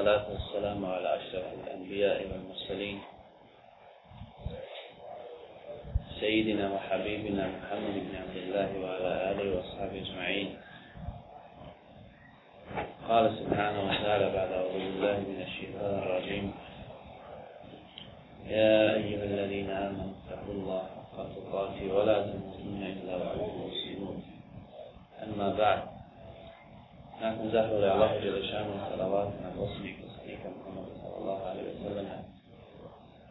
والصلاة والسلام على أشرف الأنبياء والمرسلين سيدنا وحبيبنا محمد بن عبد الله وعلى آله وصحبه أجمعين قال سبحانه وتعالى بعد أعوذ بالله من الشيطان الرجيم يا أيها الذين آمنوا اتقوا الله حق تقاته ولا تموتن إلا وأنتم مسلمون أما بعد nakon zahvala Allah i Jelešanu salavat na posljednik poslanika Muhammadu sallallahu alaihi wa sallam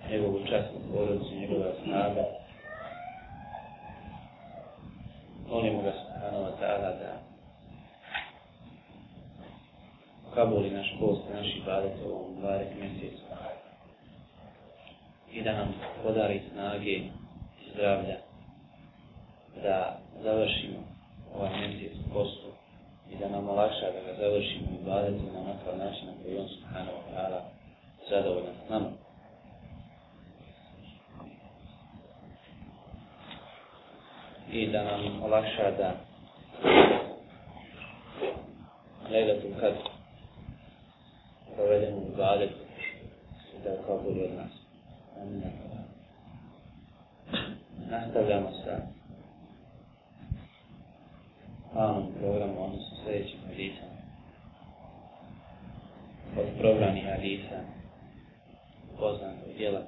njegovu častnu porodicu, njegove snaga molimo ga subhanahu wa ta'ala da kaboli naš post, naš ibadet u ovom dvarek mjesecu i da nam podari snage i zdravlja da završimo ovaj mjesec postu i da nam olakša da ga završimo i bladeti na nakav način na koji on Subhanahu wa ta'ala zadovoljan s nama. I da nam olakša da gledat u kad provedemo u bladet i da kao bude od nas. Amin. Nastavljamo sa planom programu, odnosno probranih hadisa, poznatog djela,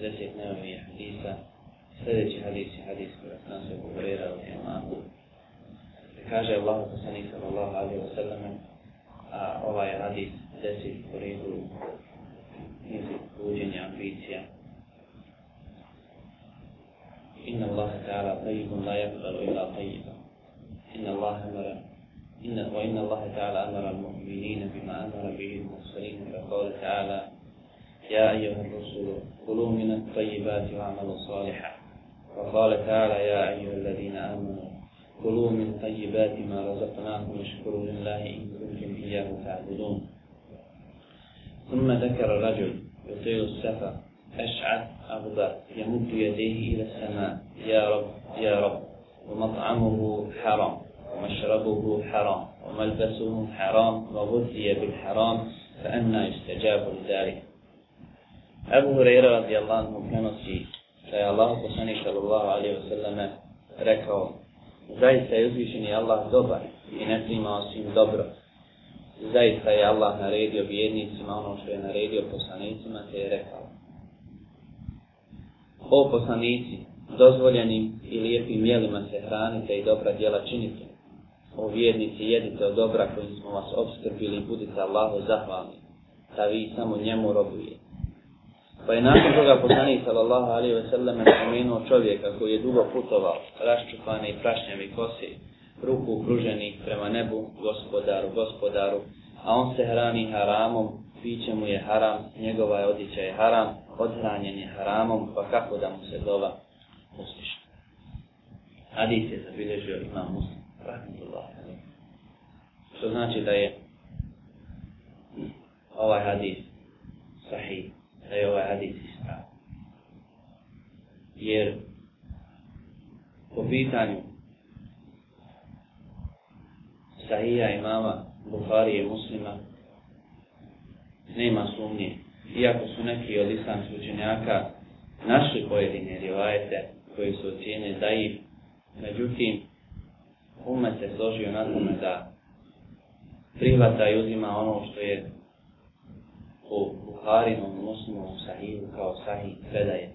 40 neovnih hadisa, sljedeći hadis je hadis koji je nas ugovorirao u imamu. Kaže Allah, ko se nisam Allah, ali o sedame, a ovaj hadis desi u ridu nizik buđenja, ambicija. Inna Allah ta'ala tajibun la yakbalu ila tajiba. Inna Allah mora إن وإن الله تعالى أمر المؤمنين بما أمر به المرسلين فقال تعالى يا أيها الرسل كلوا من الطيبات واعملوا صالحا وقال تعالى يا أيها الذين آمنوا كلوا من طيبات ما رزقناكم واشكروا لله إن كنتم إياه تعبدون ثم ذكر رجل يطيل السفر أشعث أغبر يمد يديه إلى السماء يا رب يا رب ومطعمه حرام ومشربه حرام وملبسهم حرام وغذي بالحرام فأنا يستجاب لذلك أبو هريرة رضي الله عنه كان في سي الله صلى الله عليه وسلم ركو زايت يزيشني الله دبر ينزل ما أصيب دبر زايت سي الله نريدو بيدني سمعنا وشوية نريدو بصاني ثم تيركو O poslanici, dozvoljenim i lijepim jelima se hranite i dobra djela činite. O vjernici, jedite od dobra koji smo vas obskrbili i budite Allaho zahvalni, da vi samo njemu robujete. Pa je nakon toga poslani sallallahu alaihi ve selleme spomenuo čovjeka koji je dugo putovao, raščupane i prašnjavi kose, ruku ukruženih prema nebu, gospodaru, gospodaru, a on se hrani haramom, piće mu je haram, njegova je odjeća je haram, odhranjen je haramom, pa kako da mu se dova usliša. Hadis je zabilježio imam muslim. Što znači da je ovaj hadis sahih, da je ovaj hadis ispravo. Jer po pitanju sahija imama Bukharije muslima nema sumnje. Iako su neki od islamskih učenjaka našli pojedine rivajete koji su ocijene zaiv, međutim, umet se složio na tome da prihvata i uzima ono što je u Buharinom muslimom sahiju kao sahij predaje.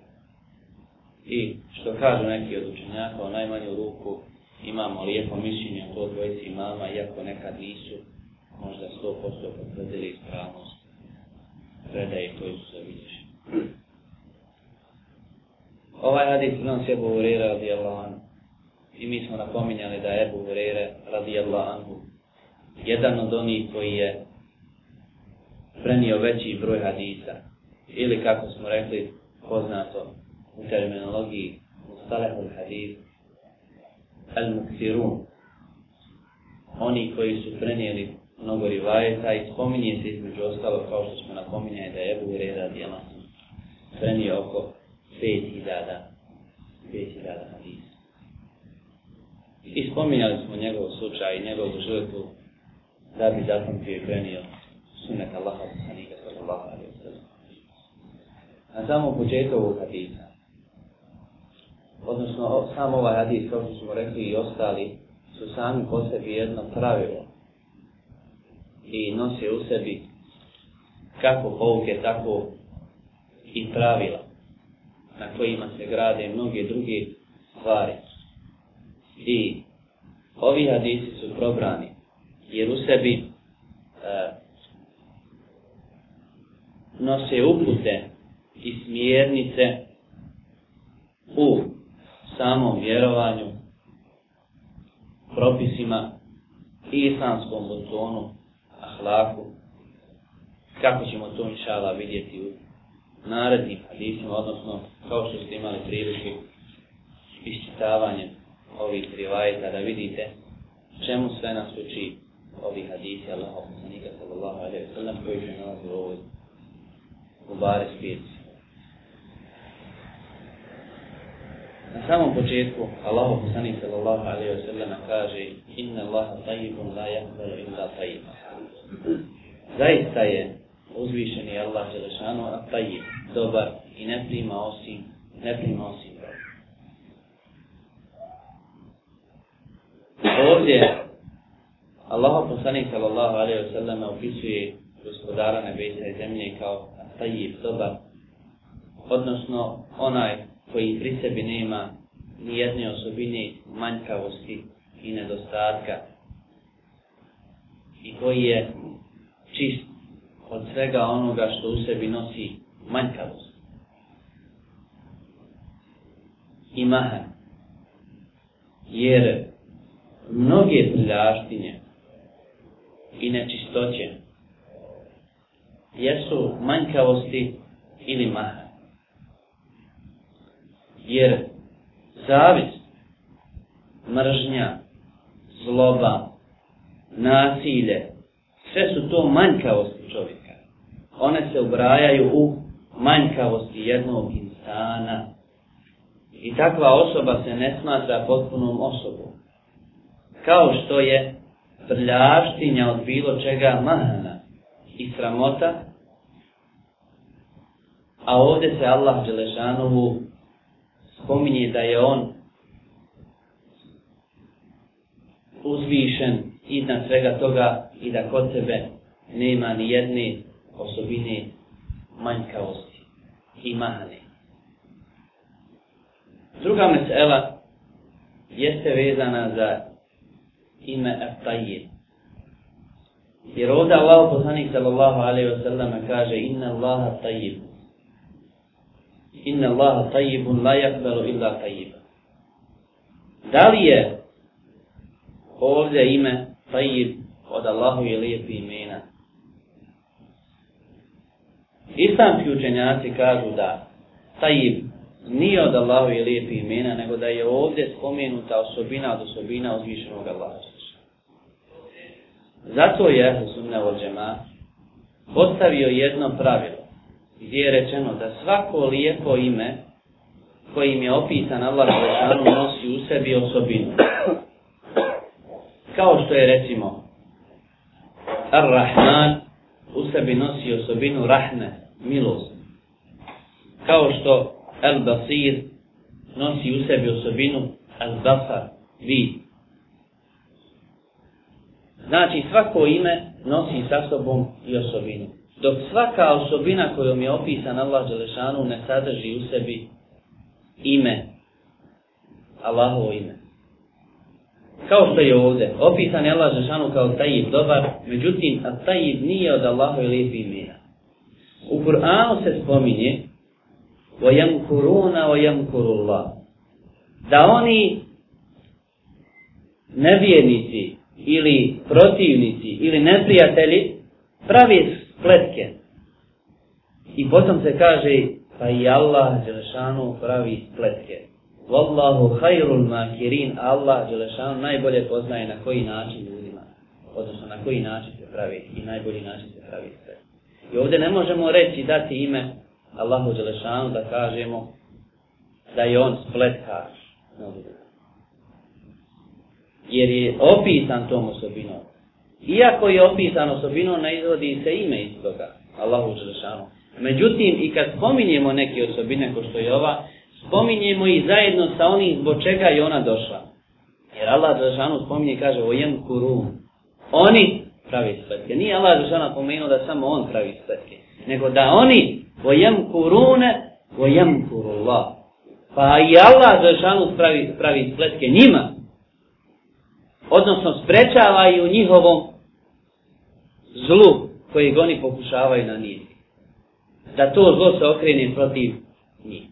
I što kažu neki od učenjaka, u najmanju ruku imamo lijepo mišljenje o to dvojici mama, iako nekad nisu možda 100% potvrdili ispravnost predaje koju su se vidiš. Ovaj hadis nam se govorira od Jelana. I mi smo napominjali da Ebu Hurere radijallahu anhu jedan od onih koji je prenio veći broj hadisa ili kako smo rekli poznato u terminologiji Mustalehul hadis al muksirun oni koji su prenijeli mnogo rivajeta i spominje se između ostalo kao što smo napominjali da je Buhre radijalan prenio oko 5000 5000 hadisa I spominjali smo njegov slučaj i njegovu žrtvu da bi zatim pripremio sunet Allaha poslanika sallallahu alaihi wa sallam. Na samom početku ovog hadisa, odnosno sam ovaj hadis, kao što smo rekli i ostali, su sami po sebi jedno pravilo i nosi u sebi kako pouke, tako i pravila na kojima se grade mnoge druge stvari. I ovi hadisi su probrani jer u sebi e, nose upute i smjernice u samom vjerovanju propisima i islamskom botonu ahlaku kako ćemo to inšala vidjeti u narednim hadisima odnosno kao što ste imali priliku iščitavanjem ovih rivajeta da vidite čemu sve nas uči ovi hadisi Allah opusanika sallallahu alaihi wa sallam koji će nalazi u ovoj gubare spirci. Na samom početku Allah opusanika sallallahu alaihi wa sallam kaže Inna Allah tajibun la jahbaru illa tajiba. Zaista je uzvišeni Allah Đelešanu a tajib dobar i ne prima osim, ne prima osim ovdje Allah poslanih sallallahu alaihi wa sallam opisuje gospodara nebesa i zemlje kao tajib doba, odnosno onaj koji pri sebi nema ni jedne osobine manjkavosti i nedostatka i koji je čist od svega onoga što u sebi nosi manjkavost i maha jer mnoge prljaštine i nečistoće jesu manjkavosti ili maha. Jer zavis, mržnja, zloba, nasilje, sve su to manjkavosti čovjeka. One se ubrajaju u manjkavosti jednog insana. I takva osoba se ne smatra potpunom osobom kao što je prljavštinja od bilo čega mahana i sramota, a ovdje se Allah Đelešanovu spominje da je on uzvišen iznad svega toga i da kod sebe nema ni jedne osobine manjkavosti i mahane. Druga mesela jeste vezana za ime At-Tayyib. Jer ovdje Allah poslanik sallallahu alaihi wa sallam kaže Inna Allaha At-Tayyib. Inna Allaha At-Tayyib la yakbalu illa At-Tayyib. Da li je ovdje ime At-Tayyib od Allahu je lijepi imena? Islamski učenjaci kažu da Tajib nije od Allahu i lijepi imena, nego da je ovdje spomenuta osobina od osobina uzvišenog Allaha. Zato je Husumna Ođema postavio jedno pravilo gdje je rečeno da svako lijepo ime kojim je opisan Allah Zašanu nosi u sebi osobinu. Kao što je recimo Ar-Rahman u sebi nosi osobinu Rahne, milost. Kao što El-Basir nosi u sebi osobinu Al-Basar, vid. Znači svako ime nosi sa sobom i osobinu. Dok svaka osobina kojom je opisan Allah Đelešanu ne sadrži u sebi ime, Allahovo ime. Kao što je ovdje, opisan je Allah Đelešanu kao tajib dobar, međutim, a tajib nije od Allahove lijepi imena. U Kur'anu se spominje vajam kuruna vajam kurullah da oni nevjernici ili protivnici ili neprijatelji pravi spletke. I potom se kaže pa i Allah Đelešanu pravi spletke. Wallahu hayrul makirin Allah Đelešanu najbolje poznaje na koji način ljudima. Odnosno na koji način se pravi i najbolji način se pravi sve. I ovdje ne možemo reći dati ime Allahu Đelešanu da kažemo da je on spletkar. Ne no, jer je opisan tom osobinom. Iako je opisan osobinom, ne izvodi se ime iz toga, Allahu Žršanu. Međutim, i kad spominjemo neke osobine ko što je ova, spominjemo i zajedno sa onim zbog čega je ona došla. Jer Allah Žršanu spominje i kaže, o jem kurum. Oni pravi spletke. Nije Allah Žršana pomenuo da samo on pravi spletke. Nego da oni, o jem kurune, o jem kurullah. Pa i Allah Žršanu pravi, pravi spletke njima odnosno sprečavaju njihovom zlu kojeg oni pokušavaju na njih. Da to zlo se okrene protiv njih.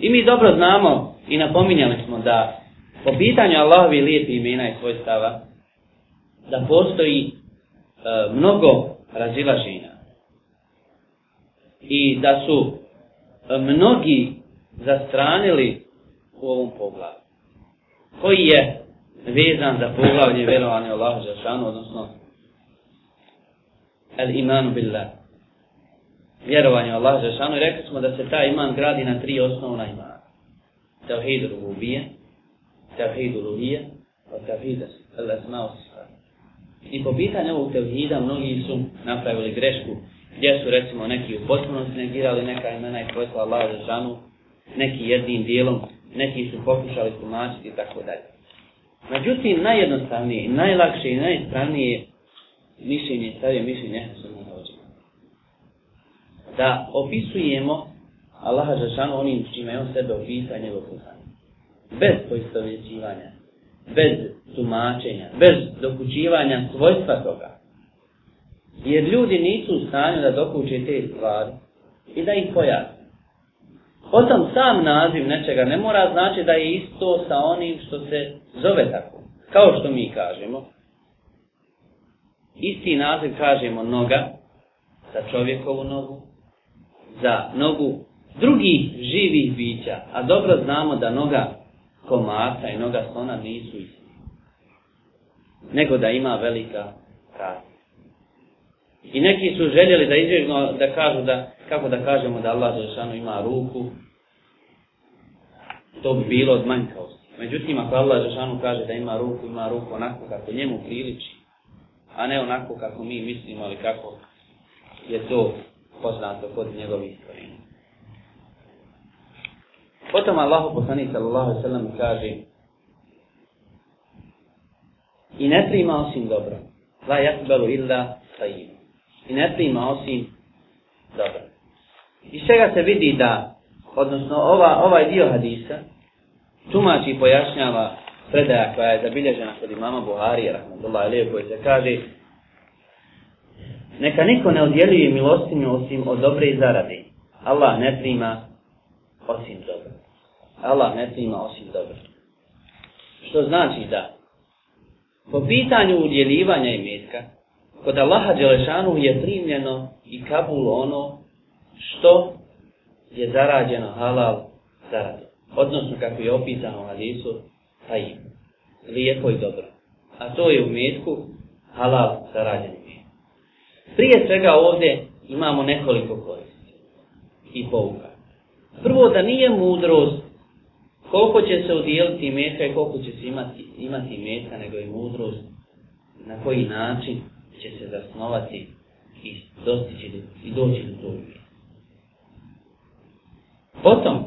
I mi dobro znamo i napominjali smo da po pitanju Allahovi lijepi imena i svojstava da postoji e, mnogo razilaženja. I da su e, mnogi zastranili u ovom poglavu. Koji je vezan za poglavlje vjerovanje Allahu Žešanu, odnosno El imanu billah. Vjerovanje Allahu Žešanu. I rekli smo da se ta iman gradi na tri osnovna imana. Tevhid rububije, tevhid ulubije, od pa tevhida lesma osa. I po pitanju ovog tevhida mnogi su napravili grešku gdje su recimo neki u potpunosti negirali neka imena i svojstva Allaha Žešanu, neki jednim dijelom, neki su pokušali tumačiti i tako dalje. Međutim, najjednostavnije, najlakše i najispravnije mišljenje, stavio mišljenje, nešto se mu Da opisujemo Allaha Žešanu onim čime je on sebe opisa njegov kuhan. Bez poistovjećivanja, bez tumačenja, bez dokućivanja svojstva toga. Jer ljudi nisu u stanju da dokuće te stvari i da ih pojasne. Potom sam naziv nečega ne mora znači da je isto sa onim što se zove tako. Kao što mi kažemo, isti naziv kažemo noga za čovjekovu nogu, za nogu drugih živih bića, a dobro znamo da noga komata i noga slona nisu isti, nego da ima velika kasa. I neki su željeli da izvježno da kažu da, kako da kažemo da Allah Žešanu ima ruku, to bi bilo od manjkavosti. Međutim, ako Allah Žešanu kaže da ima ruku, ima ruku onako kako njemu priliči, a ne onako kako mi mislimo ali kako je to poznato kod njegovih stvarina. Potom Allahu poslanik sallallahu alejhi ve sellem kaže: I ne prima osim dobro. La yaqbalu illa tayyib. I ne prima osim dobro. I čega se vidi da odnosno ova ovaj dio hadisa tumači i pojašnjava predaja koja je zabilježena kod imama Buharija, rahmatullahi lijev, koji se kaže Neka niko ne odjeljuje milostinju osim od dobre i zarade. Allah ne prima osim dobro. Allah ne prima osim dobro. Što znači da po pitanju udjeljivanja imetka, kod Allaha Đelešanu je primljeno i kabul ono što je zarađeno halal zarade odnosno kako je opisano u hadisu, tajim, lijepo i dobro. A to je u metku halal sa rađenim. Prije svega ovdje imamo nekoliko koristi i pouka. Prvo da nije mudrost koliko će se udjeliti metka i koliko će se imati, imati metka, nego je mudrost na koji način će se zasnovati i dostići i doći do toga. Potom,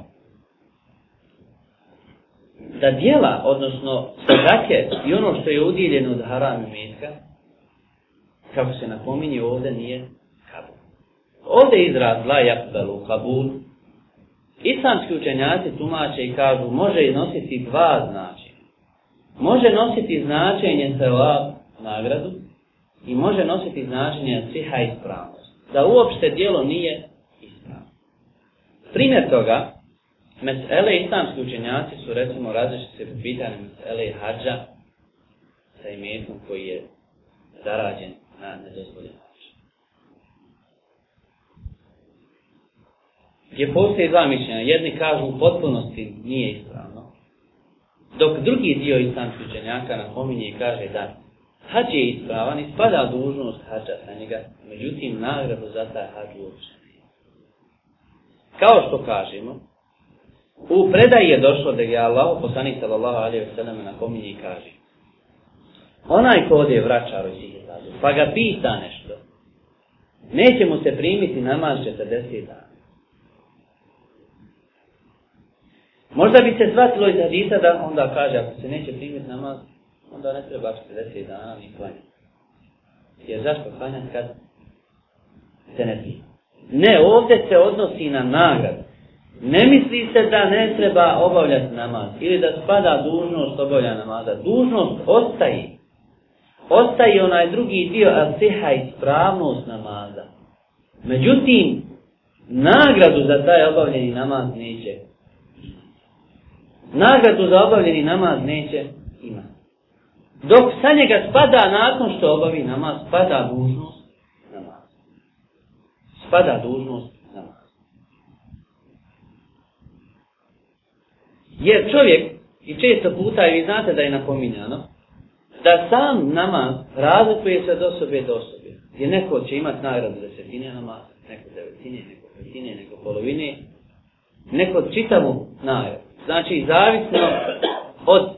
da dijela, odnosno sadake i ono što je udjeljeno od harami metka, kako se napominje ovdje, nije kabul. Ovdje izraz la jakbelu kabul, islamski učenjaci tumače i kažu može nositi dva značenja. Može nositi značenje sa nagradu i može nositi značenje siha ispravnost. Da uopšte dijelo nije ispravno. Primjer toga, Mesele islamski učenjaci su recimo različite se pitanje mesele hađa sa imetom koji je zarađen na nedozvoljen hađa. Gdje postoje dva mišljenja, jedni kažu u potpunosti nije ispravno, dok drugi dio islamski učenjaka napominje i kaže da hađ je ispravan i spada dužnost hađa sa njega, međutim nagradu za taj hađ uopće. Kao što kažemo, U predaji je došlo da je Allah, poslanik sallallahu alaihi wa sallam, na kominji i kaže Onaj ko ode vraća rođiha, pa ga pita nešto, neće mu se primiti namaz 40 dana. Možda bi se zvatilo iz Adisa da onda kaže, ako se neće primiti namaz, onda ne treba 40 dana ni klanjati. Jer zašto klanjati kad se ne prima? Ne, ovdje se odnosi na nagradu. Ne misli se da ne treba obavljati namaz ili da spada dužnost obavlja namaza. Dužnost ostaje. Ostaje onaj drugi dio asiha i spravnost namaza. Međutim, nagradu za taj obavljeni namaz neće. Nagradu za obavljeni namaz neće ima. Dok sa njega spada nakon što obavi namaz, spada dužnost namaz. Spada dužnost Jer čovjek, i često puta, i vi znate da je napominjano, da sam nama razlikuje se od osobe do osobe. Jer neko će imati nagradu desetine namaza, neko devetine, neko petine, neko polovine, neko čitavu nagradu. Znači, zavisno od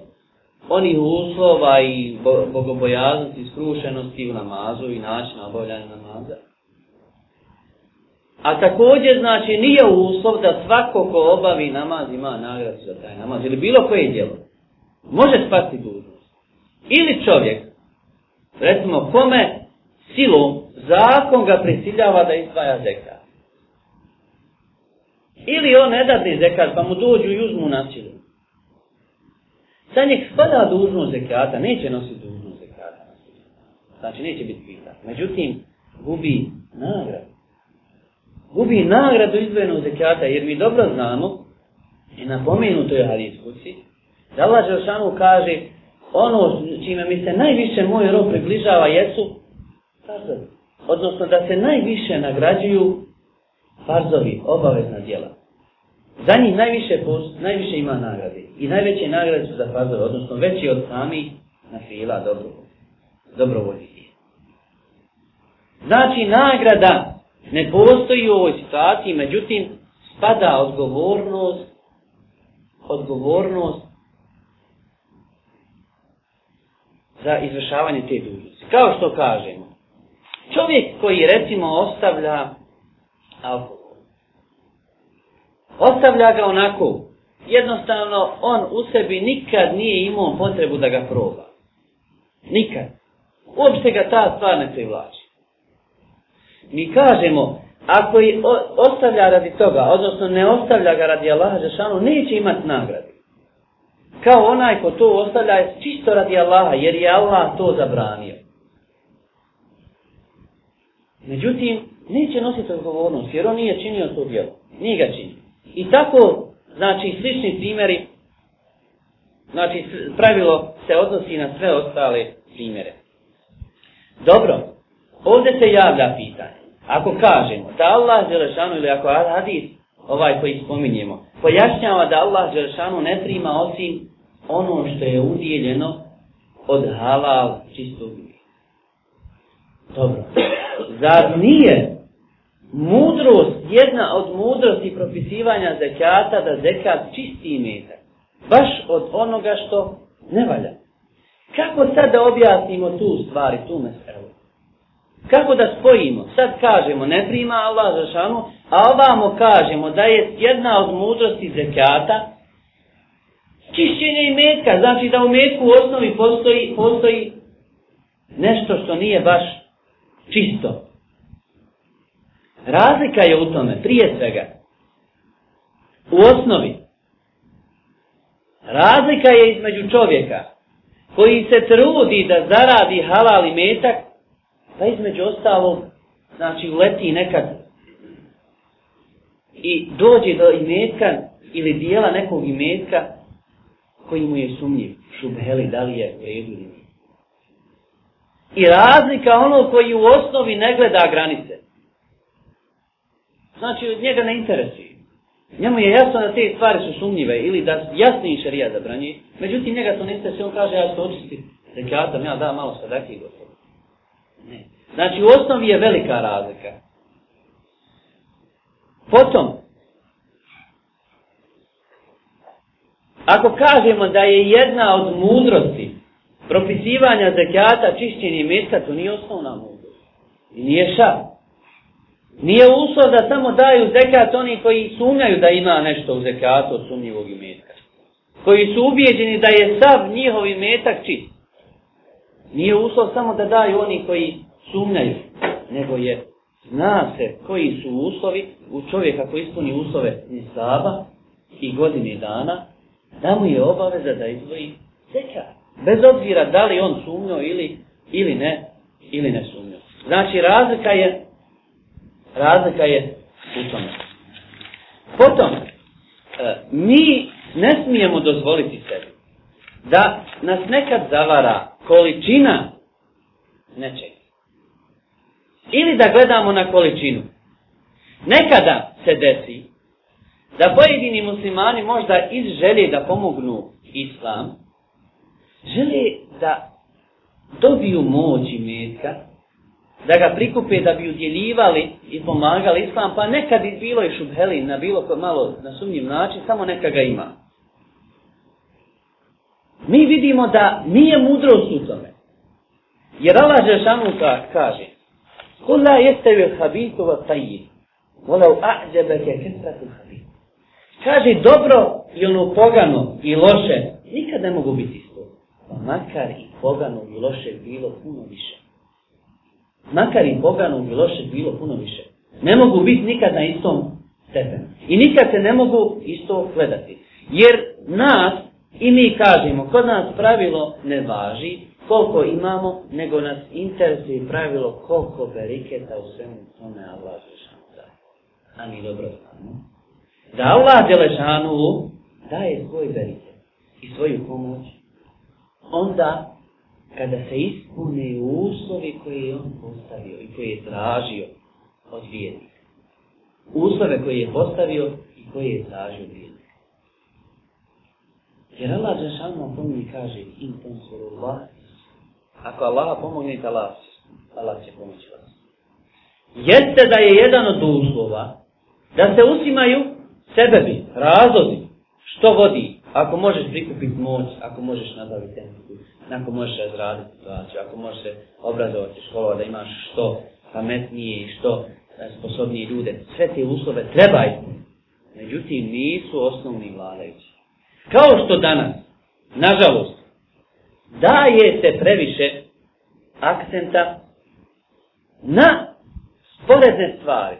onih uslova i bogobojaznosti, skrušenosti u namazu i načina obavljanja namaza, A također znači nije uslov da svako ko obavi namaz ima nagradu za taj namaz ili bilo koje djelo. Može spasti dužnost. Ili čovjek, recimo kome silom zakon ga prisiljava da izdvaja zekat. Ili on ne dadi zekat pa mu dođu i uzmu na silu. Sad njih spada dužnost zekata, neće nositi dužnost zekata. Znači neće biti pita. Međutim, gubi nagradu gubi nagradu izdvojenog zekijata, jer mi dobro znamo, i napomenuto je ali iskusi, da Allah Želšanu kaže, ono čime mi se najviše moj rob približava jesu farzovi. Odnosno da se najviše nagrađuju farzovi, obavezna djela. Za njih najviše, post, najviše ima nagrade. I najveće nagrade su za farzovi, odnosno veći od sami na fila dobrovolji. Dobrovolji. Znači nagrada Ne postoji u ovoj situaciji, međutim, spada odgovornost, odgovornost za izvršavanje te dužnosti. Kao što kažemo, čovjek koji recimo ostavlja alkohol, ostavlja ga onako, jednostavno on u sebi nikad nije imao potrebu da ga proba. Nikad. Uopšte ga ta stvar ne privlači. Mi kažemo, ako je ostavlja radi toga, odnosno ne ostavlja ga radi Allaha Žešanu, neće imati nagradu. Kao onaj ko to ostavlja čisto radi Allaha, jer je Allah to zabranio. Međutim, neće nositi odgovornost, jer on nije činio to djelo. Nije ga činio. I tako, znači, slični primjeri, znači, pravilo se odnosi na sve ostale primjere. Dobro, Ovdje se javlja pitanje. Ako kažemo da Allah Đelešanu ili ako hadis ovaj koji spominjemo, pojašnjava da Allah Đelešanu ne prima osim ono što je udjeljeno od halal čistog Dobro. Zar nije mudrost, jedna od mudrosti propisivanja zekata da zekat čisti imeta? Baš od onoga što ne valja. Kako sad da objasnimo tu stvari, tu meselu? Kako da spojimo? Sad kažemo, ne prima Allah za šanu, a ovamo kažemo da je jedna od mudrosti zekijata čišćenje i metka, znači da u metku u osnovi postoji, postoji nešto što nije baš čisto. Razlika je u tome, prije svega, u osnovi, razlika je između čovjeka koji se trudi da zaradi halal i metak pa između ostalog, znači uleti nekad i dođe do imetka ili dijela nekog imetka koji mu je sumnjiv, šubeli, da li je redu ili nije. I razlika ono koji u osnovi ne gleda granice. Znači, od njega ne interesuje. Njemu je jasno da te stvari su sumnjive ili da jasni šarija zabranje. Međutim, njega to ne interesuje, on kaže, ja se očistim. Rekatam, ja da, malo sadaki gore. Ne. Znači u osnovi je velika razlika. Potom, ako kažemo da je jedna od mudrosti propisivanja zekijata čišćenje mjesta, to nije osnovna mudrost. I nije šar. Nije uslov da samo daju zekijat oni koji sumnjaju da ima nešto u zekijatu od sumnjivog imetka. Koji su ubijeđeni da je sav njihov imetak čist. Nije uslov samo da daju oni koji sumnjaju, nego je zna se koji su uslovi u čovjeka koji ispuni uslove ni saba i godine dana, da mu je obaveza da izvoji seća. Bez obzira da li on sumnjao ili, ili ne, ili ne sumnjao. Znači razlika je, razlika je u tome. Potom, e, mi ne smijemo dozvoliti sebi da nas nekad zavara količina nečeg. Ili da gledamo na količinu. Nekada se desi da pojedini muslimani možda iz želje da pomognu islam, želi da dobiju moć i metka, da ga prikupe da bi udjeljivali i pomagali islam, pa nekad bilo je šubheli na bilo ko malo na sumnjiv način, samo neka ga ima mi vidimo da nije mudrost u tome. Jer Allah Žešanu kaže, Kula jeste vi habitu va tajji, volav a'đebe ke kisratu Kaže, dobro i ono pogano i loše, nikad ne mogu biti isto. Pa makar i pogano i loše bilo puno više. Makar i pogano i loše bilo puno više. Ne mogu biti nikad na istom stepenu. I nikad se ne mogu isto gledati. Jer nas, I mi kažemo, kod nas pravilo ne važi koliko imamo, nego nas interesuje pravilo koliko beriketa u svemu tome Allah Želešanu daje. A mi dobro znamo. Da Allah Želešanu daje svoj beriket i svoju pomoć, onda kada se ispune uslovi koje je on postavio i koje je tražio od vjernika. Uslove koje je postavio i koje je tražio od vjernika. Jer Allah Žešanu pomogne i kaže in tansurullah. Ako Allah pomogne i talas, Allah će pomoći vas. Jeste da je jedan od uslova da se usimaju sebebi, razlozi, što vodi. Ako možeš prikupiti moć, ako možeš nabaviti tehniku, ako možeš razraditi situaciju, ako možeš se obrazovati školova da imaš što pametnije i što e, sposobnije ljude, sve te uslove trebaju. Međutim, nisu osnovni vladajući. Kao što danas, nažalost, daje se previše akcenta na sporedne stvari.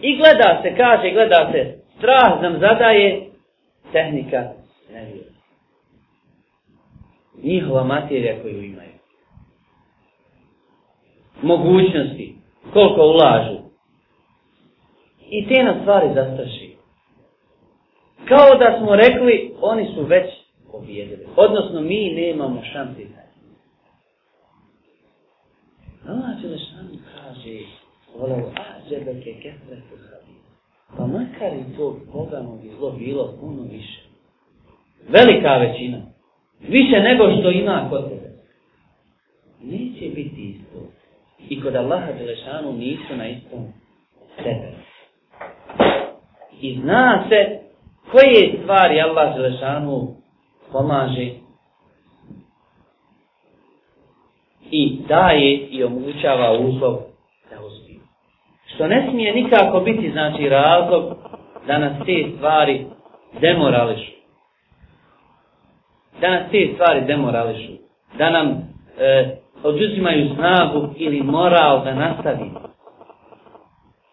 I gleda se, kaže, gleda se, strah nam zadaje tehnika nevjera. Njihova materija koju imaju. Mogućnosti, koliko ulažu. I te na stvari zastraši kao da smo rekli oni su već pobjedili. Odnosno mi nemamo šanti taj. Allah će lešan kaže volevo ađebe ke kefre tu Pa makar i to pogano bi zlo bilo puno više. Velika većina. Više nego što ima kod tebe. Neće biti isto. I kod Allaha Đelešanu nisu na istom stepenu. I zna se koje stvari Allah Želešanu pomaže i daje i omogućava uslov da uspije. Što ne smije nikako biti znači razlog da nas te stvari demorališu. Da nas te stvari demorališu. Da nam e, oduzimaju snagu ili moral da nastavimo.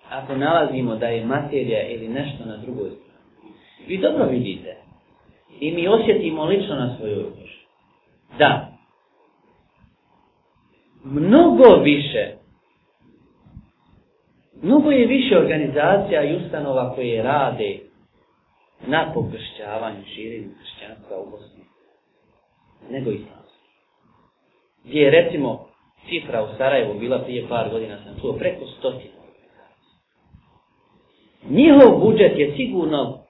Ako nalazimo da je materija ili nešto na drugoj strani. Vi dobro vidite. I mi osjetimo lično na svoju dušu. Da. Mnogo više. Mnogo je više organizacija i ustanova koje rade na pokršćavanju širinu hršćanstva u Bosni. Nego islamski. Gdje je recimo cifra u Sarajevu bila prije par godina sam čuo preko stotina. Njihov budžet je sigurno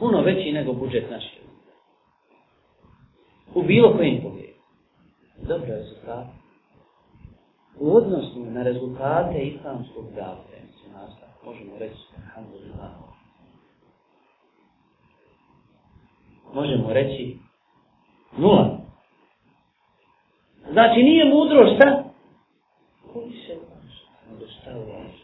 puno veći nego budžet naše umre. U bilo kojim pogledu. Dobro je rezultat. U odnosu na rezultate islamskog davke, možemo reći, alhamdulillah, možemo reći nula. Znači nije mudro šta? Koji se ulaš? Nego šta ulaš?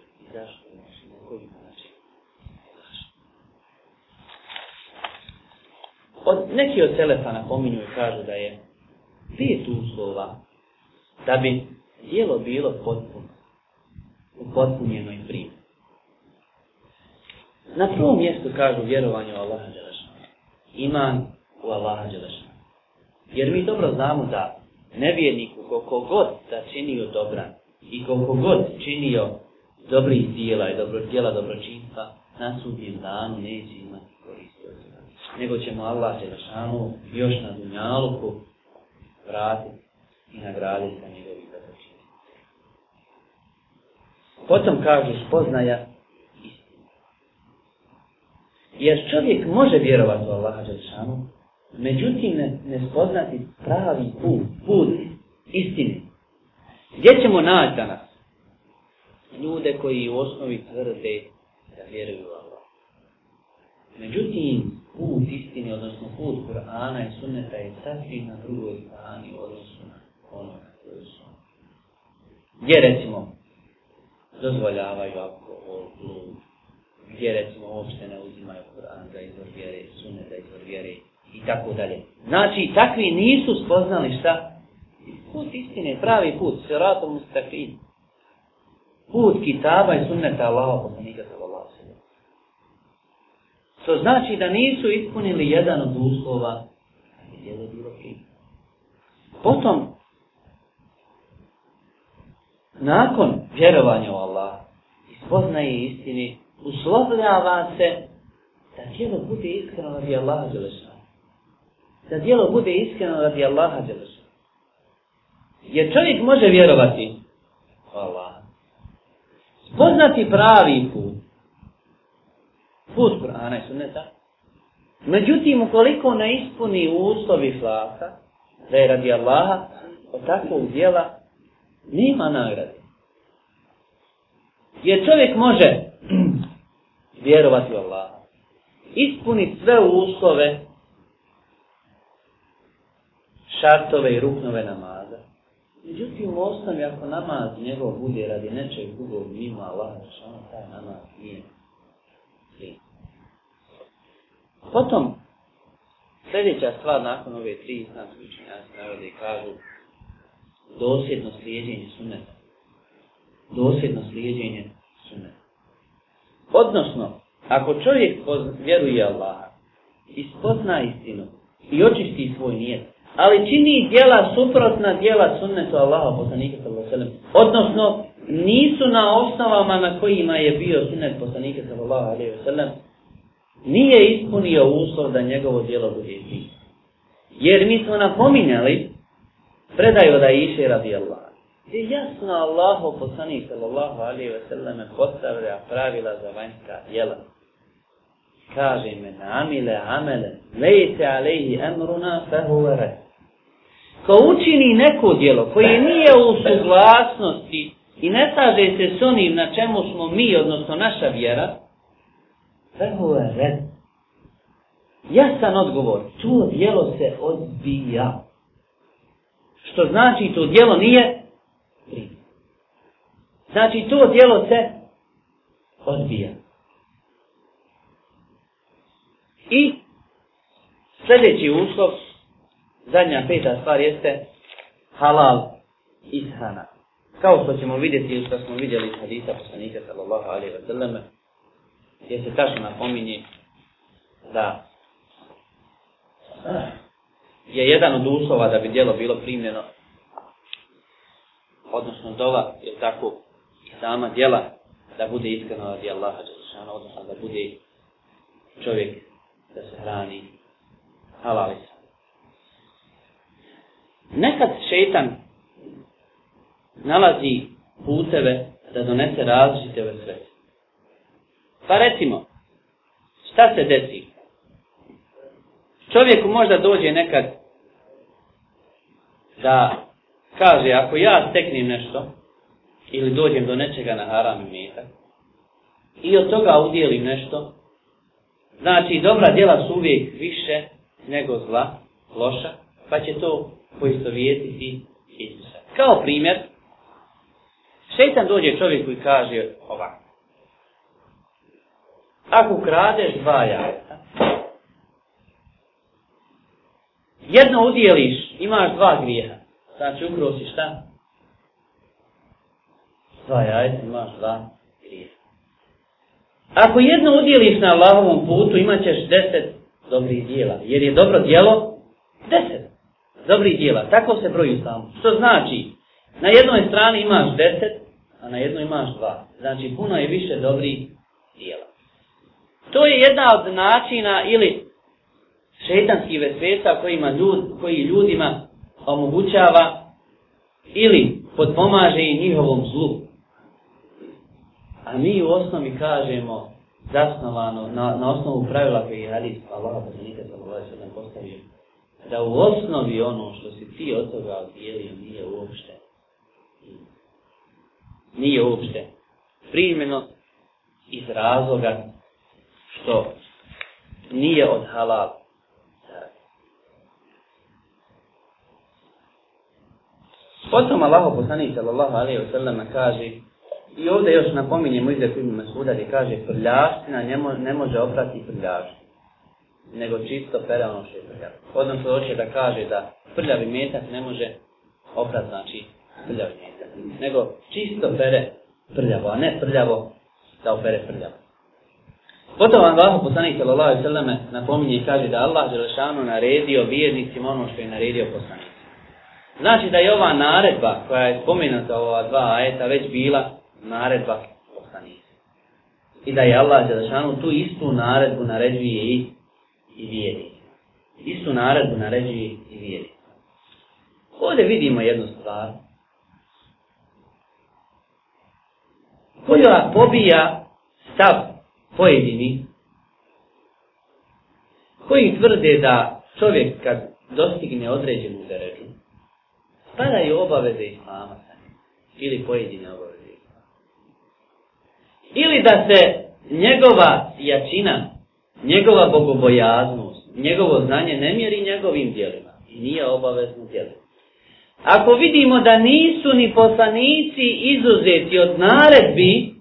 neki od selefa napominju i kažu da je pet uslova da bi jelo bilo potpuno, upotpunjeno i primjeno. Na prvom mjestu kažu vjerovanje u Allaha Đelešana. Iman u Allaha Đelešana. Jer mi dobro znamo da nevjerniku koliko god da činio dobra i koliko god činio dobrih dijela i dobro, dijela dobročinstva na sudnjem danu neće imati nego ćemo Allah Jelšanu još na dunjaluku vratiti i nagraditi sa njegovim zadačinima. Potom kaže spoznaja istinu. Jer čovjek može vjerovati u Allaha Jelšanu, međutim ne, ne spoznati pravi put, put istine. Gdje ćemo naći danas? Ljude koji u osnovi tvrde da vjeruju u Allah. Međutim, put istine, odnosno put Kur'ana i sunneta je sasvim na drugoj strani, odnosno na onoga koje su. Gdje recimo dozvoljavaju alkohol, glum, gdje recimo uopšte ne uzimaju Kur'an za izvor vjere, sunnet za izvor vjere i tako dalje. Znači, takvi nisu spoznali šta? Put istine, pravi put, sratom ustakvin. Put kitaba i sunneta Allahovog To znači da nisu ispunili jedan od uslova da bi djelo bilo primljeno. Potom, nakon vjerovanja u Allah i spoznaje istini, uslovljava se da djelo bude iskreno radi Allaha Đelešana. Da djelo bude iskreno radi Allaha Đelešana. Jer čovjek može vjerovati u Allah. Spoznati pravi put put Kur'ana i sunneta. Međutim, ukoliko ne ispuni uslovi flaka, da je radi Allaha, od takvog dijela nima nagrade. Jer čovjek može vjerovati u Allaha, ispuniti sve uslove, šartove i ruknove namaza. Međutim, u osnovi, ako namaz njegov bude radi nečeg drugog mimo Allaha, što znači, ono taj namaz nije. Thank you. Potom, sljedeća stvar nakon ove tri islamske učenjaci narode kažu dosjedno slijedjenje suneta. Dosjedno slijedjenje suneta. Odnosno, ako čovjek vjeruje Allaha i spozna istinu i očisti svoj nijed, ali čini djela suprotna djela sunnetu Allaha poslanika sallam, odnosno nisu na osnovama na kojima je bio sunnet poslanika sallam, nije ispunio uslov da njegovo djelo bude isti. Jer mi smo napominjali predaju da je iše radi Allah. Gdje jasno Allah poslani sallallahu alaihi ve selleme postavlja pravila za vanjska djela. Kaže me amile amele lejte alaihi emruna fehuvere. Ko učini neko djelo koje nije u suglasnosti i ne slaže se s onim na čemu smo mi, odnosno naša vjera, Fehuve red. Jasan odgovor. To dijelo se odbija. Što znači to dijelo nije primjer. Znači to dijelo se odbija. I sljedeći uslov, zadnja peta stvar jeste halal ishana. Kao što ćemo vidjeti, što smo vidjeli iz hadisa poslanika sallallahu alaihi wa sallam, gdje se tačno napominje da je jedan od uslova da bi djelo bilo primljeno odnosno dola je tako sama djela da bude iskreno od Allaha Đelšana, odnosno da bude čovjek da se hrani halalisa. Nekad šeitan nalazi puteve da donese različite ove sveće. Pa recimo, šta se desi? Čovjeku možda dođe nekad da kaže, ako ja steknim nešto ili dođem do nečega na haram mjeta i od toga udjelim nešto, znači dobra djela su uvijek više nego zla, loša, pa će to poistovjetiti Isusa. Kao primjer, šeitan dođe čovjeku i kaže ovako, Ako kradeš dva jajeta, jedno udjeliš, imaš dva grijeha, znači ukro si šta? Dva jajeta, imaš dva grijeha. Ako jedno udjeliš na Allahovom putu, imat ćeš deset dobrih dijela, jer je dobro dijelo deset dobrih dijela. Tako se broju samo. Što znači, na jednoj strani imaš deset, a na jednoj imaš dva. Znači, puno je više dobrih dijela to je jedna od načina ili šetanskih vesvesa kojima ljud, koji ljudima omogućava ili podpomaže njihovom zlu. A mi u osnovi kažemo zasnovano na, na osnovu pravila koji je hadis Allah da nije za Allah se ne postavio da u osnovi ono što si ti od toga odijelio nije uopšte nije uopšte primjeno iz razloga što nije od halal. Potom Allaho poslanih sallallahu alaihi wa sallam kaže i ovdje još napominjem u izdeku ime Mesuda gdje kaže prljaština ne, mo ne može oprati prljaštinu nego čisto pera ono što je prljav. Odnosno doće da kaže da prljavi metak ne može oprati znači prljavi metak. Nego čisto pere prljavo, a ne prljavo da opere prljavo. Potom Allah poslanik sallallahu alejhi ve selleme napominje i kaže da Allah dželešanu naredio vjernicima ono što je naredio poslanik. Znači da je ova naredba koja je spomenuta u ova dva ajeta već bila naredba poslanika. I da je Allah dželešanu tu istu naredbu naređuje i i vjeri. Istu naredbu naređuje i vjeri. Ovdje vidimo jednu stvar. Koja pobija stav pojedini koji tvrde da čovjek kad dostigne određenu zaređu, spadaju obaveze islama sa ili pojedine obaveze islama. Ili da se njegova jačina, njegova bogobojaznost, njegovo znanje ne mjeri njegovim dijelima i nije obavezno dijelima. Ako vidimo da nisu ni poslanici izuzeti od naredbi,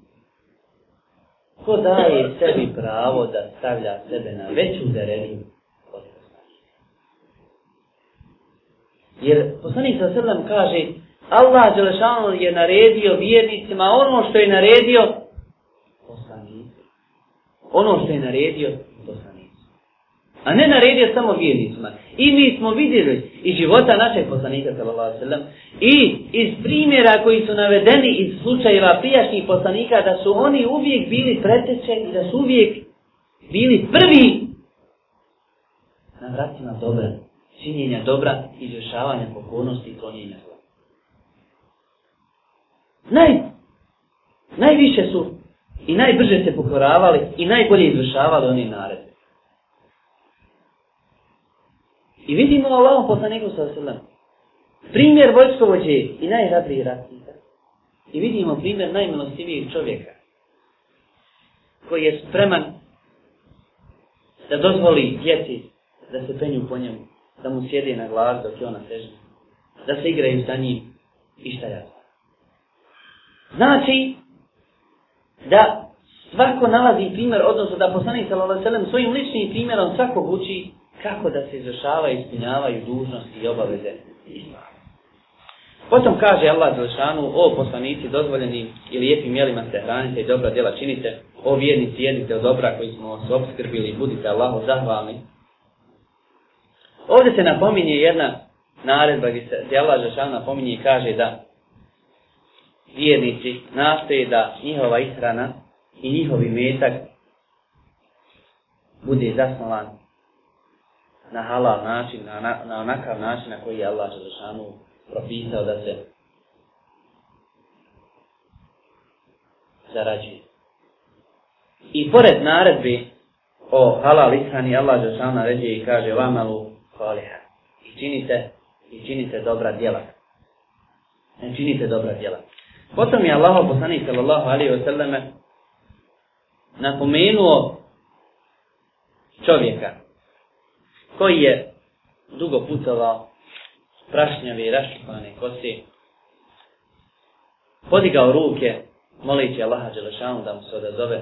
ko daje sebi pravo da stavlja sebe na veću zereniju od poslanika. Jer poslanik sa srlem kaže Allah Đelešanu je naredio vjernicima ono što je naredio poslanicu. Ono što je naredio a ne naredio samo vjernicima. I mi smo vidjeli iz života našeg poslanika sallallahu i iz primjera koji su navedeni iz slučajeva prijašnjih poslanika da su oni uvijek bili pretečeni, da su uvijek bili prvi na vratima dobra, činjenja dobra, izvršavanja pokornosti i klonjenja zla. Naj, najviše su i najbrže se pokoravali i najbolje izvršavali oni naredi. I vidimo Allahom poslaniku sa osallam. Primjer vojskovođe i najhrabrijih ratnika. I vidimo primjer najmilostivijeg čovjeka. Koji je spreman da dozvoli djeci da se penju po njemu. Da mu sjede na glas dok je ona sežna. Da se igraju sa njim i šta ja znam. Znači da svako nalazi primjer, odnosno da poslanik sallallahu alejhi ve sellem svojim ličnim primjerom svakog uči kako da se izvršava i ispunjavaju dužnost i obaveze islama. Potom kaže Allah Zalšanu, o poslanici dozvoljeni i lijepim mjelima se hranite i dobra djela činite, o vjernici jedite od dobra koji smo vas obskrbili i budite Allaho zahvalni. Ovdje se napominje jedna naredba gdje se gdje Allah Zalšanu napominje i kaže da vjernici nastoje da njihova ishrana i njihovi metak bude zasnovan na halal način, na, na onakav način na koji je Allah Želešanu propisao da se zarađuje. I pored naredbi o halal ishrani, Allah Želešanu naređuje i kaže vamalu koliha. I činite, i činite dobra djela. Ne činite dobra djela. Potom je Allah poslanih sallallahu alaihi wa sallame napomenuo čovjeka, koji je dugo putovao prašnjavi i raštipane kosi, podigao ruke, molići Allaha Đelešanu da mu se odazove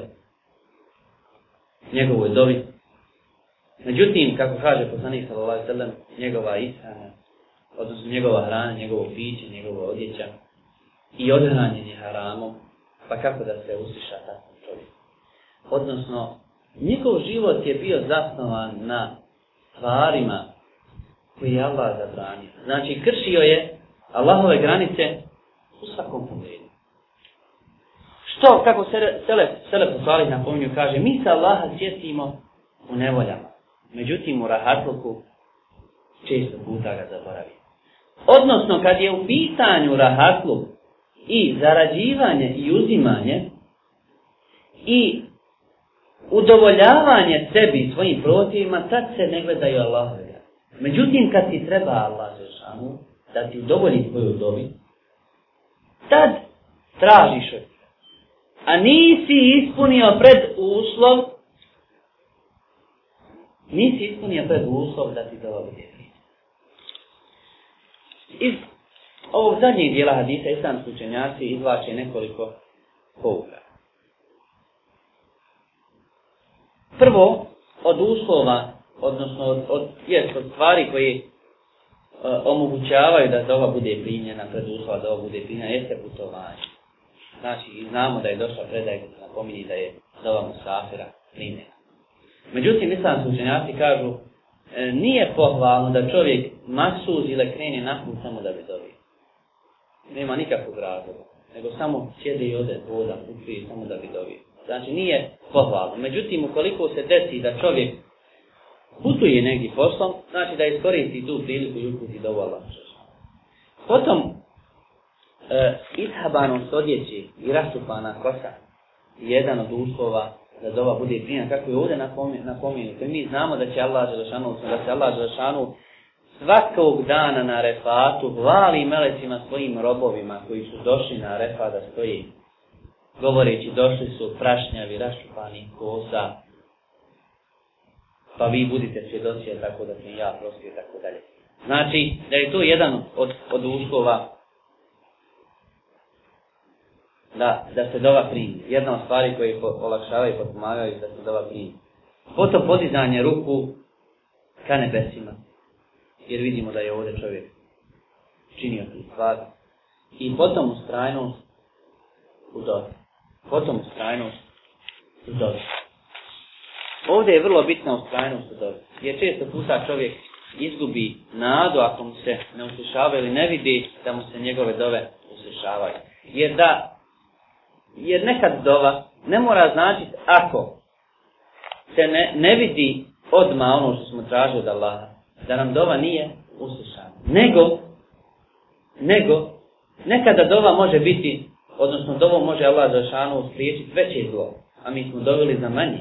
njegovoj dobi. Međutim, kako kaže poslanik sallallahu alejhi ve sellem, njegova ishrana, odnosno njegova hrana, njegovo piće, njegova odjeća i odhranjenje haramom, pa kako da se usiša takav čovjek. Odnosno, njegov život je bio zasnovan na stvarima koje je Allah zabranio. Znači, kršio je Allahove granice u svakom pogledu. Što, kako Selef, Selef u stvari napominju, kaže, mi se Allaha sjetimo u nevoljama. Međutim, u rahatluku često puta ga zaboravimo. Odnosno, kad je u pitanju rahatluk i zarađivanje i uzimanje i udovoljavanje sebi i svojim protivima, tad se ne gledaju Allahove. Međutim, kad ti treba Allah Žešanu, da ti udovolji tvoju dobi, tad tražiš od A nisi ispunio pred uslov, nisi ispunio pred uslov da ti dobije. Iz ovog zadnjeg dijela hadisa islamski učenjaci izvlače nekoliko pouka. prvo od uslova, odnosno od, od, jest, od stvari koje e, omogućavaju da dova bude primljena, pred uslova da ova bude primljena, jeste putovanje. Znači, znamo da je došla predaj koja napominje da je dova musafira primljena. Međutim, mislim su učenjaci kažu, e, nije pohvalno da čovjek masuz ili krene nakon samo da bi dobio. Nema nikakvog razloga, nego samo sjede i ode voda, putuje samo da bi dobio. Znači nije pohvalno. Međutim, ukoliko se desi da čovjek putuje negdje poslom, znači da iskoristi tu priliku i uputi do ova Potom, e, ishabanom s odjeći i rastupana kosa, jedan od uslova da dova bude prijena, kako je ovdje napomenuto. Napomenu. Mi znamo da će Allah Želešanu, da će Allah Želešanu svakog dana na refatu hvali melecima svojim robovima koji su došli na refat da stoji govoreći došli su prašnjavi rašupani koza pa vi budite svjedoci tako da sam ja prosio tako dalje znači da je to jedan od, od uslova da, da se dova primi jedna od stvari koje ih olakšava i potpomagaju da se dova primi potom podizanje ruku ka nebesima jer vidimo da je ovdje čovjek činio tu stvar i potom ustrajnost u dobi potom ustrajnost zdovi. Ovdje je vrlo bitna ustrajnost zdovi, jer često puta čovjek izgubi nadu ako mu se ne uslišava ili ne vidi da mu se njegove dove uslišavaju. Jer da, jer nekad dova ne mora značiti ako se ne, ne vidi odma ono što smo tražili od Allaha, da nam dova nije uslišana. Nego, nego, nekada dova može biti odnosno dovo može Allah za šanu spriječiti veće zlo, a mi smo doveli za manje.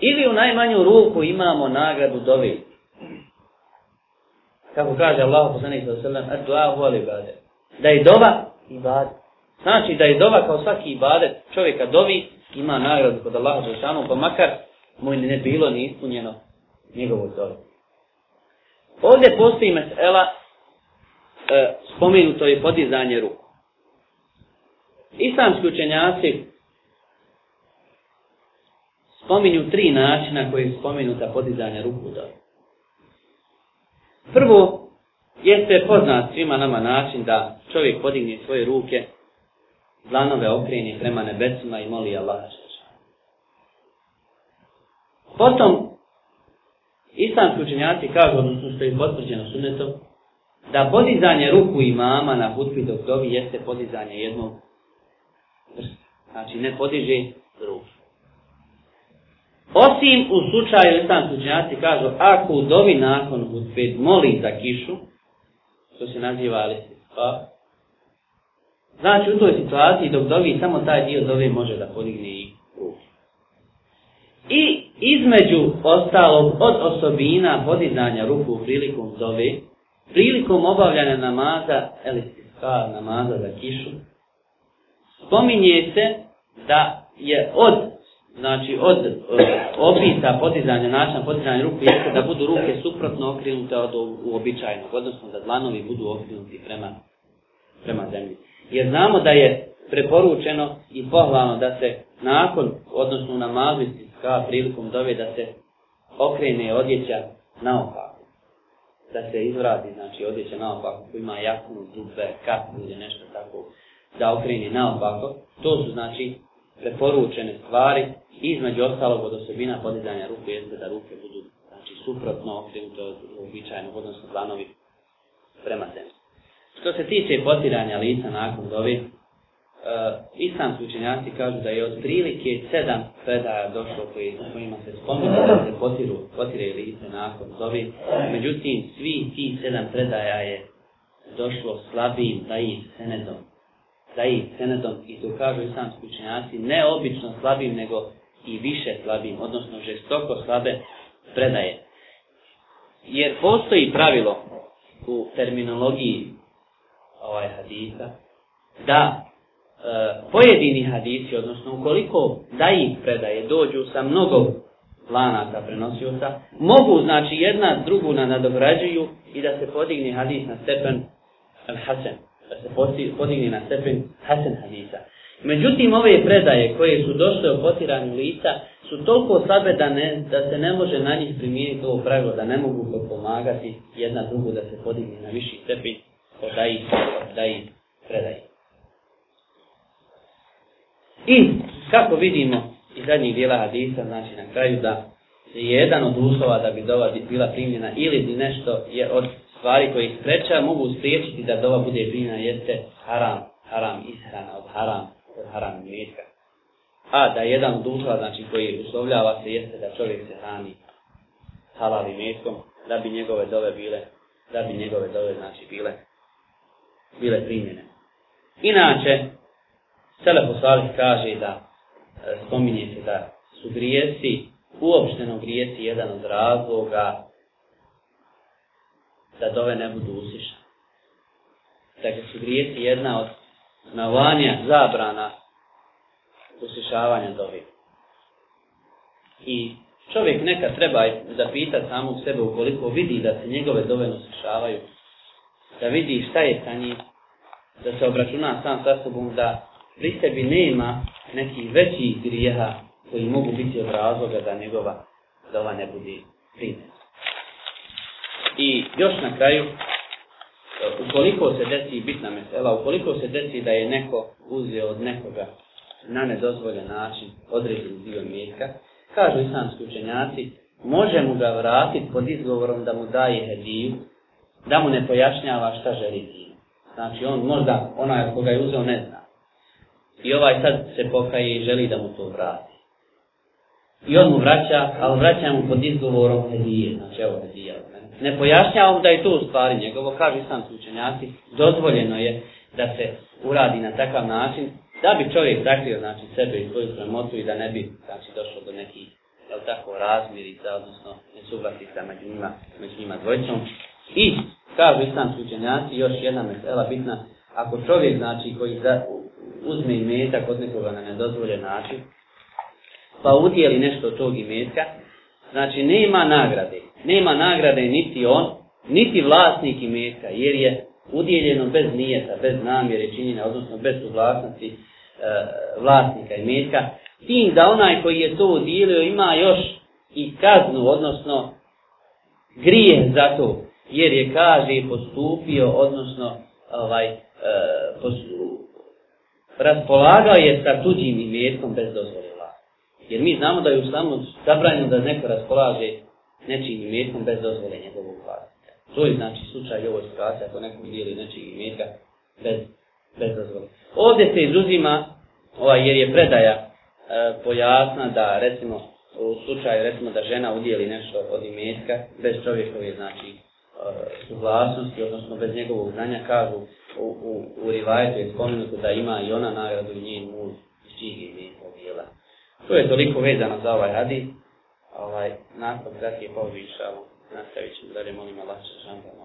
Ili u najmanju ruku imamo nagradu dovi. Kako kaže Allah poslanik sa sallam, et dua hu ali bade. Da je dova i bade. Znači da je dova kao svaki ibade čovjeka dovi, ima nagradu kod Allaha za šanu, pa makar mu ne bilo ni ispunjeno njegovu dovi. Ovdje postoji mesela, e, spomenuto je podizanje ruku. Islamski učenjaci spominju tri načina koje je spominuta podizanja ruku do. Prvo, jeste poznat svima nama način da čovjek podigne svoje ruke, dlanove okreni prema nebecima i moli Allah Žeša. Potom, islamski učenjaci kažu, odnosno što je potvrđeno sunetom, da podizanje ruku imama na hutbi dok dovi jeste podizanje jednog Znači, ne podiže ruku. Osim u slučaju, sam slučajnjaci kažu, ako u dovi nakon hutbe moli za kišu, što se nazivali, pa, znači u toj situaciji dok dovi samo taj dio dove može da podigne i ruku. I između ostalog od osobina podizanja ruku prilikom dove, prilikom obavljanja namaza, elistiska namaza za kišu, spominje se da je od znači od e, opisa podizanja načina podizanja ruku jeste da budu ruke suprotno okrenute od uobičajenog, odnosno da dlanovi budu okrenuti prema, prema zemlji. Jer znamo da je preporučeno i pohvalno da se nakon, odnosno na mazlici ska prilikom dove da se okrene odjeća naopako. Da se izradi znači, odjeća naopako koji ima jaknu, dupe, kapu ili nešto tako da okreni naopako. To su znači preporučene stvari između ostalog od osobina podizanja ruku jeste da ruke budu znači suprotno okrenute od običajnog odnosno planovi prema zemlji. Što se tiče potiranja lica nakon dovi, e, istan su učenjaci kažu da je od prilike sedam predaja došlo koji, kojima se spominje da se potiru, potire lice nakon dovi. Međutim, svi ti sedam predaja je došlo slabijim, da ih se ne zove sajim senedom i to kažu islamski učenjaci ne obično slabim nego i više slabim, odnosno žestoko slabe predaje. Jer postoji pravilo u terminologiji ovaj hadisa da e, pojedini hadisi, odnosno ukoliko da im predaje dođu sa mnogo planaka prenosioca, mogu znači jedna drugu na nadograđuju i da se podigne hadis na stepen al-hasen da se podigne na stepen Hasan Hadisa. Međutim, ove predaje koje su došle o potiranju lica su toliko slabe da, ne, da se ne može na njih primijeniti ovo pravilo, da ne mogu pomagati jedna drugu da se podigne na viši stepen o da ih, da ih predaje. I kako vidimo iz zadnjih dijela Hadisa, znači na kraju da je jedan od uslova da bi dova bila primljena ili bi nešto je od stvari koje ih spreča mogu spriječiti da dova bude primjena jeste haram, haram ishrana od haram, od haram mjetka. A da jedan od uslova znači, koji uslovljava se jeste da čovjek se hrani halal i mjetkom da bi njegove dove bile da bi njegove dove znači bile bile primjene. Inače, Selef Osvalih kaže da e, spominje se da su grijesi, uopšteno grijesi jedan od razloga da dove ne budu uslišane. Dakle, su grijeti jedna od navanja zabrana uslišavanja dove. I čovjek neka treba zapitati samog sebe ukoliko vidi da se njegove dove uslišavaju, da vidi šta je sa njim, da se obračuna sam sa sobom, da pri sebi nema nekih većih grijeha koji mogu biti od razloga da njegova dova ne bude primjena. I još na kraju, ukoliko se desi bitna mesela, ukoliko se desi da je neko uzeo od nekoga na nedozvoljen način određen dio mjetka, kažu islamski učenjaci, može mu ga vratiti pod izgovorom da mu daje hediju, da mu ne pojašnjava šta želi dinu. Znači on možda, onaj koga je uzeo ne zna. I ovaj sad se pokaje i želi da mu to vrati. I on mu vraća, ali vraća mu pod izgovorom hedije. Znači evo hedija od mene ne pojašnjavam da je to u stvari njegovo, kaže sam slučenjaci, dozvoljeno je da se uradi na takav način, da bi čovjek zakrio znači, sebe i svoju sramotu i da ne bi znači, došlo do nekih jel, tako razmirica, odnosno nesuglasica među njima, među njima dvojčom. I, kažu islam slučenjaci, još jedna mesela bitna, ako čovjek znači, koji za, uzme imetak od nekoga na nedozvoljen način, pa udijeli nešto od tog imetka, Znači, nema nagrade. Nema nagrade niti on, niti vlasnik imetka, jer je udjeljeno bez nijeta, bez namjere činjenja, odnosno bez suvlasnosti e, vlasnika imetka. Tim da onaj koji je to udjelio ima još i kaznu, odnosno grije za to, jer je, kaže, postupio, odnosno ovaj, e, pos, raspolagao je sa tuđim imetkom bez dozvoja. Jer mi znamo da je u islamu zabranjeno da neko raspolaže nečijim imetkom bez dozvole njegovog vlasnika. To je znači slučaj i ovo situacija ako neko dijeli nečijeg imetka bez, bez dozvole. Ovdje se izuzima, ovaj, jer je predaja e, pojasna da recimo u slučaju recimo da žena udijeli nešto od imetka bez čovjekove znači e, suglasnosti, odnosno bez njegovog znanja, kažu u, u, u rivajtu je spomenuto da ima i ona nagradu i njen muž iz čijeg imetka. To je toliko vezano za ovaj hadis. Ovaj, nakon kratke povišavu, nastavit ćemo da li molim Allah Žešan da